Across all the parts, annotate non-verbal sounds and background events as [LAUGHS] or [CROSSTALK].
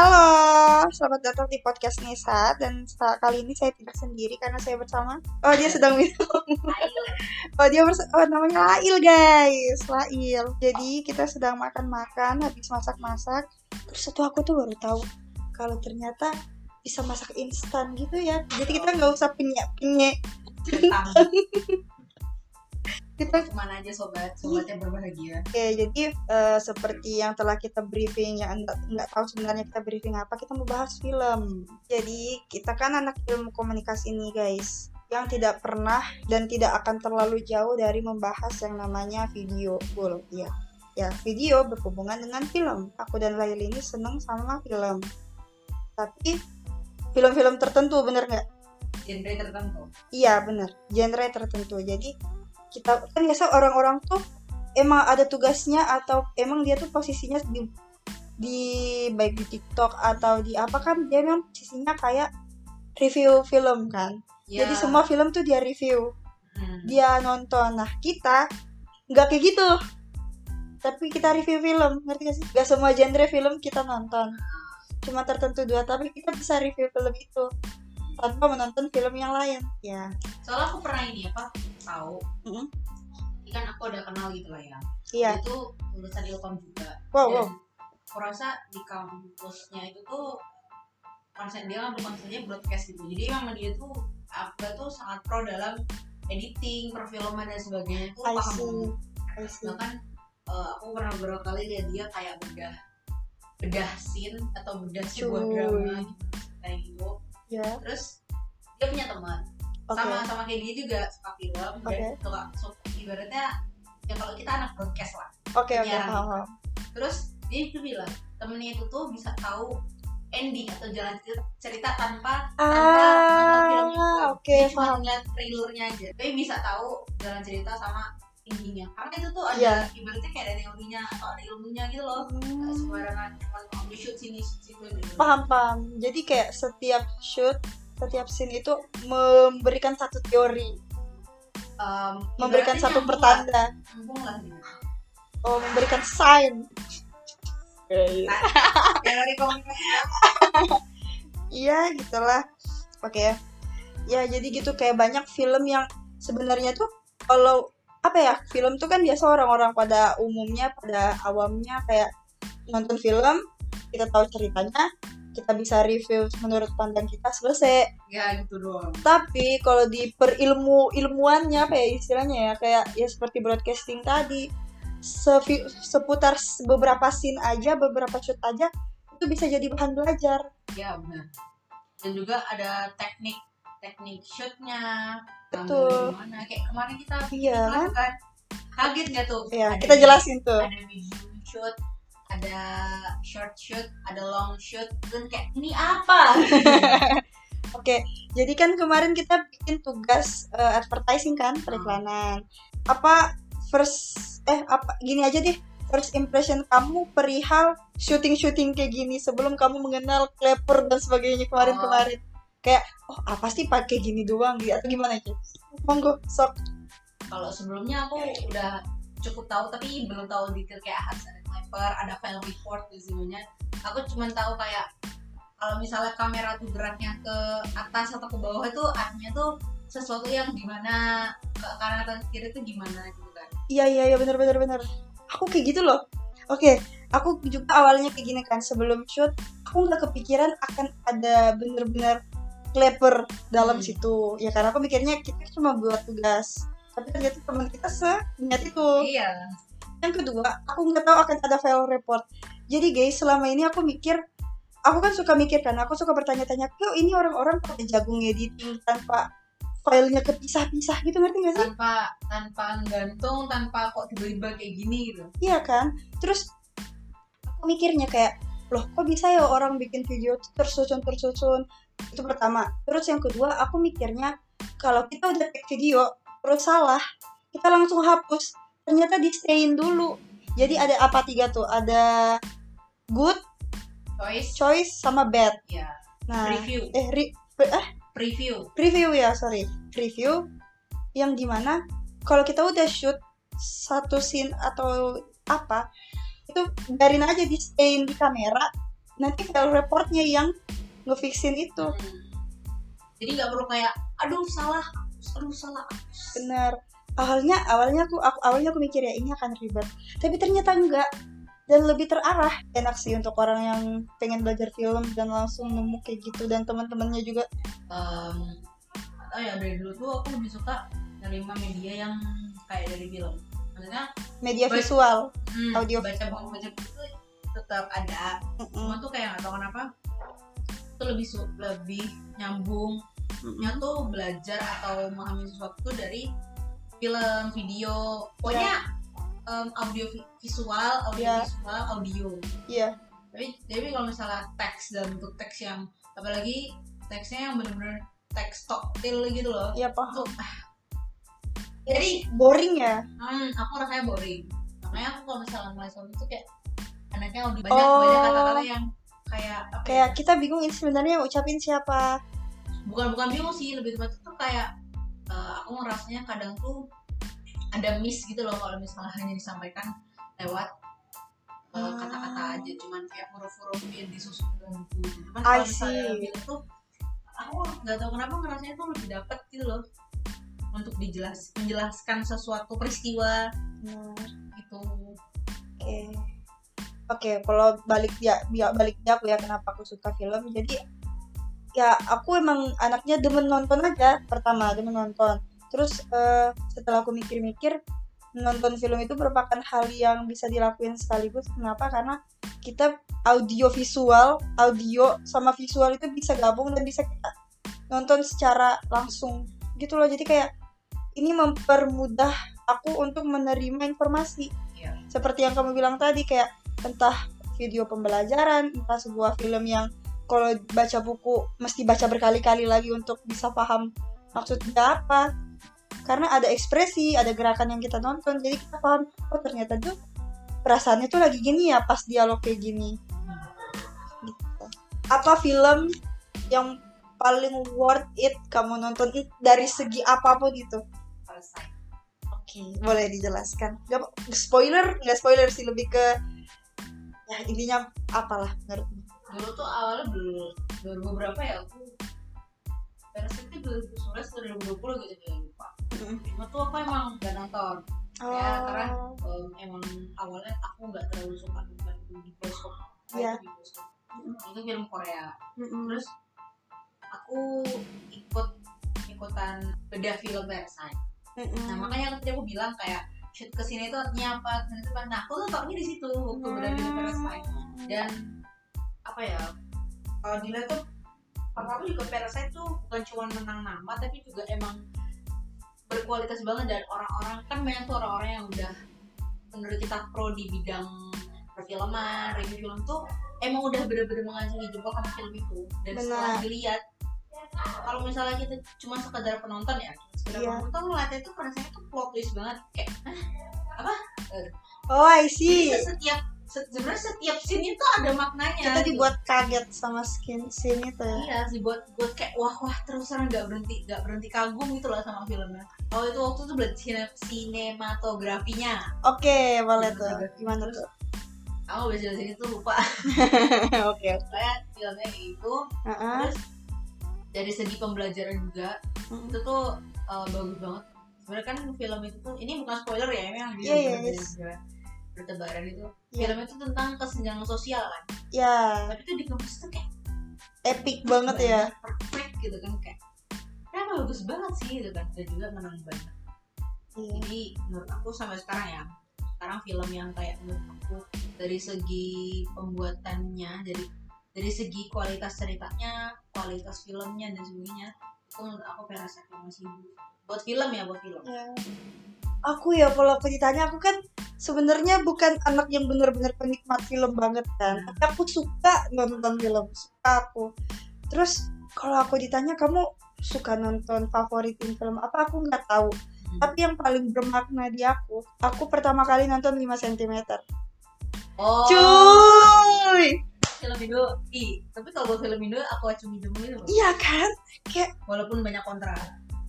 Halo, selamat datang di podcast Nisa dan kali ini saya tidak sendiri karena saya bersama. Oh dia sedang minum. oh dia bers oh namanya Lail guys, Lail. Jadi kita sedang makan-makan, habis masak-masak. Terus itu aku tuh baru tahu kalau ternyata bisa masak instan gitu ya. Jadi kita nggak usah penyak-penyek. Kita ke mana aja sobat sobat yang berbahagia Oke, jadi eh, seperti yang telah kita briefing, yang nggak tahu sebenarnya kita briefing apa, kita mau bahas film. Jadi kita kan anak ilmu komunikasi nih guys, yang tidak pernah dan tidak akan terlalu jauh dari membahas yang namanya video, full ya. Ya, video berhubungan dengan film. Aku dan Lail ini seneng sama film. Tapi film-film tertentu, bener nggak? genre tertentu Iya bener, genre tertentu. Jadi kita kan biasa orang-orang tuh emang ada tugasnya atau emang dia tuh posisinya di di baik di TikTok atau di apa kan dia memang posisinya kayak review film kan. Jadi semua film tuh dia review, Hmm. dia nonton. Nah kita nggak kayak gitu. Tapi kita review film, ngerti gak sih? Gak semua genre film kita nonton. Cuma tertentu dua, tapi kita bisa review film itu tanpa menonton film yang lain. Ya. soalnya aku pernah ini apa tahu. Ini kan aku udah kenal gitu lah ya. Iya. Dia tuh lulusan ilkom juga. Wow, dan wow. aku rasa di kampusnya itu tuh konsep dia ngambil konsepnya broadcast gitu. Jadi emang dia tuh aku tuh sangat pro dalam editing perfilman dan sebagainya tuh I paham. bahkan eh, aku pernah beberapa kali lihat dia kayak bedah bedah scene atau bedah sebuah drama gitu. Kayak gitu Ya, terus dia punya teman oke. sama sama kayak dia juga suka film Oke. dan suka suka ibaratnya ya kalau kita anak broadcast lah Oke, oke, penyiaran paham, gitu. paham. terus dia itu bilang temennya itu tuh bisa tahu ending atau jalan cerita, tanpa tanpa nonton filmnya Ah, oke, Dia cuma ngeliat trailernya aja tapi bisa tahu jalan cerita sama endingnya karena itu tuh ada Iya. ibaratnya kayak ada teorinya atau ada ilmunya gitu loh. Hmm, sembarangan. Cuma ambil shoot sini situ gitu. Paham, paham. Jadi kayak setiap shoot, setiap scene itu memberikan satu teori, Em, memberikan satu pertanda, lah gitu. Oh, memberikan sign. teori komunikasi Iya, gitulah. Oke. Ya. Ya, jadi gitu. Kayak banyak film yang sebenarnya tuh kalau apa ya film tuh kan biasa orang-orang pada umumnya pada awamnya kayak nonton film kita tahu ceritanya kita bisa review menurut pandang kita selesai. Ya gitu doang. Tapi kalau di perilmu ilmuannya apa ya istilahnya ya kayak ya seperti broadcasting tadi sevi- seputar beberapa scene aja beberapa shoot aja itu bisa jadi bahan belajar. Ya benar. Dan juga ada teknik teknik shootnya Betul. gimana kayak kemarin kita Iya, kelas kan kaget gak tuh ya Ada kita jelasin tuh ada medium shoot ada short shoot ada long shoot dan kayak ini apa [LAUGHS] Oke, jadi kan kemarin kita bikin tugas eh, advertising kan, periklanan. Apa first eh apa gini aja deh. First impression kamu perihal syuting-syuting kayak gini sebelum kamu mengenal Clapper dan sebagainya kemarin-kemarin. Kayak oh apa sih pakai gini doang gitu atau gimana sih? Monggo, sok. kalau sebelumnya aku udah cukup tahu tapi belum tahu detail kayak harus ada sniper ada file report dan semuanya aku cuma tahu kayak kalau misalnya kamera tuh geraknya ke atas atau ke bawah itu artinya tuh sesuatu yang gimana ke kanan atau kiri itu gimana gitu kan Iya iya iya benar benar benar. Aku kayak gitu loh. Oke, aku juga awalnya kayak gini kan sebelum shoot, aku nggak kepikiran akan ada bener-bener Clapper dalam Hmm. situ. Ya karena aku mikirnya kita cuma buat tugas. Tapi ternyata teman kita seniat itu. iya Yang kedua, aku nggak tahu akan ada file report. Jadi guys, selama ini aku mikir, aku kan suka mikir kan, aku suka bertanya-tanya, kok ini orang-orang pada jago ngediting tanpa filenya kepisah-pisah gitu ngerti gak sih? tanpa tanpa gantung tanpa kok tiba-tiba kayak gini gitu Iya kan? Terus aku mikirnya kayak, loh kok bisa ya orang bikin video tuh tersusun-tersusun? Itu pertama. Terus yang kedua, aku mikirnya kalau kita udah take video terus salah, kita langsung hapus. Ternyata di stayin dulu. Jadi ada apa tiga tuh? Ada good, choice choice, sama bad. ya Nah, review eh, re- eh preview review ya sorry review yang di mana kalau kita udah shoot satu scene atau apa itu biarin aja di stain di kamera nanti file reportnya yang ngefixin itu. Hmm. jadi nggak perlu kayak aduh salah aduh salah bener awalnya awalnya aku, aku awalnya aku mikir ya ini akan ribet. Tapi ternyata enggak. Dan lebih terarah. Enak sih untuk orang yang pengen belajar film dan langsung nemu kayak gitu. Dan teman-temannya juga. Um, atau ya dari dulu tuh aku lebih suka nerima media yang kayak dari film. Maksudnya media Baik. visual. Hmm, Audio. baca buku baca buku tetap ada. Mm-mm. cuma tuh kayak nggak tahu kenapa itu lebih lebih nyambung. Nya tuh belajar atau memahami sesuatu tuh dari film video. Pokoknya em, audio vi- visual audio Ya. visual audio. Iya. Tapi tapi kalau misalnya teks dalam bentuk teks yang apalagi teksnya yang bener-bener teks toktil gitu loh. Iya paham. Tuh ah. jadi boring ya? Hmm, aku rasanya boring. Makanya aku kalau misalnya mulai suami tuh kayak anaknya lebih banyak Oh. banyak kata-kata yang kayak apa kayak ya? kita bingung ini sebenarnya yang ucapin siapa. Bukan bukan bingung sih lebih tepat tuh kayak eh, aku ngerasanya kadang tuh ada miss gitu loh kalau misalnya hanya disampaikan lewat eh, Ah. kata-kata aja. Cuman kayak huruf-huruf yang disusun dalam buku cuman kalau misalnya film tuh aku nggak tahu kenapa ngerasanya tuh lebih dapet gitu loh untuk dijelas menjelaskan sesuatu peristiwa Nah, gitu. Oke oke kalau balik ya ya balik dia aku ya kenapa aku suka film. Jadi ya aku emang anaknya demen nonton aja pertama demen nonton. Terus eh, setelah aku mikir-mikir nonton film itu merupakan hal yang bisa dilakuin sekaligus. Kenapa? Karena kita audio visual audio sama visual itu bisa gabung dan bisa kita nonton secara langsung. Gitu loh jadi kayak ini mempermudah aku untuk menerima informasi. Iya. seperti yang kamu bilang tadi kayak entah video pembelajaran entah sebuah film yang kalau baca buku mesti baca berkali-kali lagi untuk bisa paham maksudnya apa karena ada ekspresi ada gerakan yang kita nonton jadi kita paham oh ternyata tuh perasaannya tuh lagi gini ya pas dialog kayak gini gitu. apa film yang paling worth it kamu nonton dari segi apa pun itu Oke, boleh dijelaskan. Gak spoiler, nggak spoiler sih lebih ke ya intinya apalah menurutmu. dulu tuh awalnya belum baru beberapa ya aku Parasite itu 2019 2020 gitu ya lupa cuma tuh aku emang gak nonton Oh, Ya, karena- um, emang awalnya aku nggak terlalu suka nonton di bioskop Iya. Itu di bioskop. itu film Korea mm-mm. terus aku ikut ikutan bedah film Parasite Mm-mm. nah makanya tadi aku bilang kayak shoot ke sini itu artinya apa ke sini itu apa. Nah aku tuh taunya di situ waktu bedah film Parasite dan apa ya kalau dilihat tuh pertama juga Parasite tuh bukan cuma menang nama tapi juga emang berkualitas banget. Dan orang-orang kan banyak tuh orang-orang yang udah menurut kita pro di bidang perfilman review film tuh emang udah bener-bener mengacungi jempol sama film itu dan Benar. setelah dilihat kalau misalnya kita cuma sekedar penonton ya sekedar Iya. penonton ngeliatnya tuh rasanya tuh plot twist banget kayak Oh, I see. Jadi setiap se- sebenarnya setiap scene itu ada maknanya Kita gitu. dibuat kaget sama skin scene itu ya. iya sih buat buat kayak wah wah terus terang nggak berhenti nggak berhenti kagum gitu loh sama filmnya oh itu waktu itu belajar sine- sinematografinya Oke, boleh tuh. Gimana terus- tuh? aku belajar sini tuh lupa [LAUGHS] Oke. kayak filmnya kayak gitu Heeh. terus dari segi pembelajaran juga Mm. itu tuh uh, bagus banget sebenarnya kan film itu tuh ini bukan spoiler ya ini yang Iya, iya, yes. bertebaran itu Iya. film itu tentang kesenjangan sosial kan Ya, tapi itu dikemas tuh kayak epic banget ya. perfect gitu kan kayak kenapa bagus banget sih gitu kan dan juga menang banget Iya. jadi menurut aku sampai sekarang ya sekarang film yang kayak menurut aku dari segi pembuatannya dari dari segi kualitas ceritanya kualitas filmnya dan sebagainya itu menurut aku Parasite yang masih buat film ya buat film Ya. Aku ya kalau aku ditanya aku kan sebenarnya bukan anak yang benar-benar penikmat film banget kan. Hmm. Tapi aku suka nonton film, suka aku. Terus kalau aku ditanya kamu suka nonton favoritin film apa aku nggak tahu. Hmm. Tapi yang paling bermakna di aku, aku pertama kali nonton 5 cm. oh Cuy. Film Indo ih tapi kalau buat film Indo aku acungi jempol itu. Iya kan? walaupun banyak kontra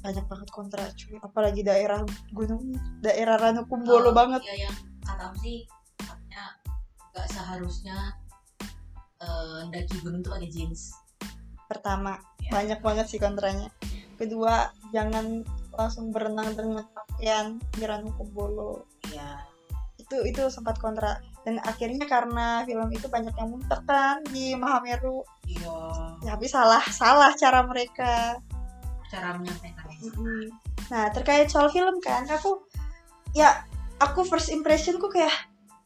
Banyak banget kontra cuy. Apalagi daerah gunung, daerah Ranukumbolo Oh, banget. ya yang kata sih katanya nggak seharusnya eh, daki gunung tuh pakai jeans pertama Ya. banyak banget sih kontranya kedua jangan langsung berenang dengan pakaian Mirano Kobolo ya itu itu sempat kontra dan akhirnya karena film itu banyak yang muntah kan di Mahameru iya ya tapi salah salah cara mereka cara menyampaikannya Mm-mm. nah terkait soal film kan aku ya aku first impressionku kayak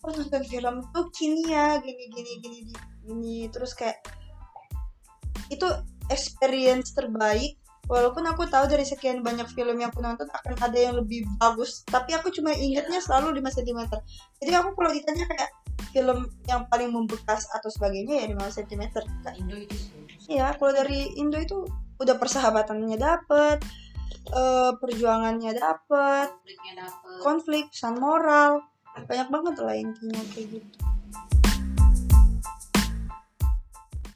oh nonton film tuh gini ya gini gini gini gini, gini. terus kayak itu experience terbaik walaupun aku tahu dari sekian banyak film yang aku nonton akan ada yang lebih bagus tapi aku cuma ingetnya selalu 5 cm jadi aku kalau ditanya kayak film yang paling membekas atau sebagainya ya 5 cm Indo itu. Iya, kalau dari Indo itu udah persahabatannya dapet, eh, perjuangannya dapet konflik, pesan moral, banyak banget lah intinya kayak gitu.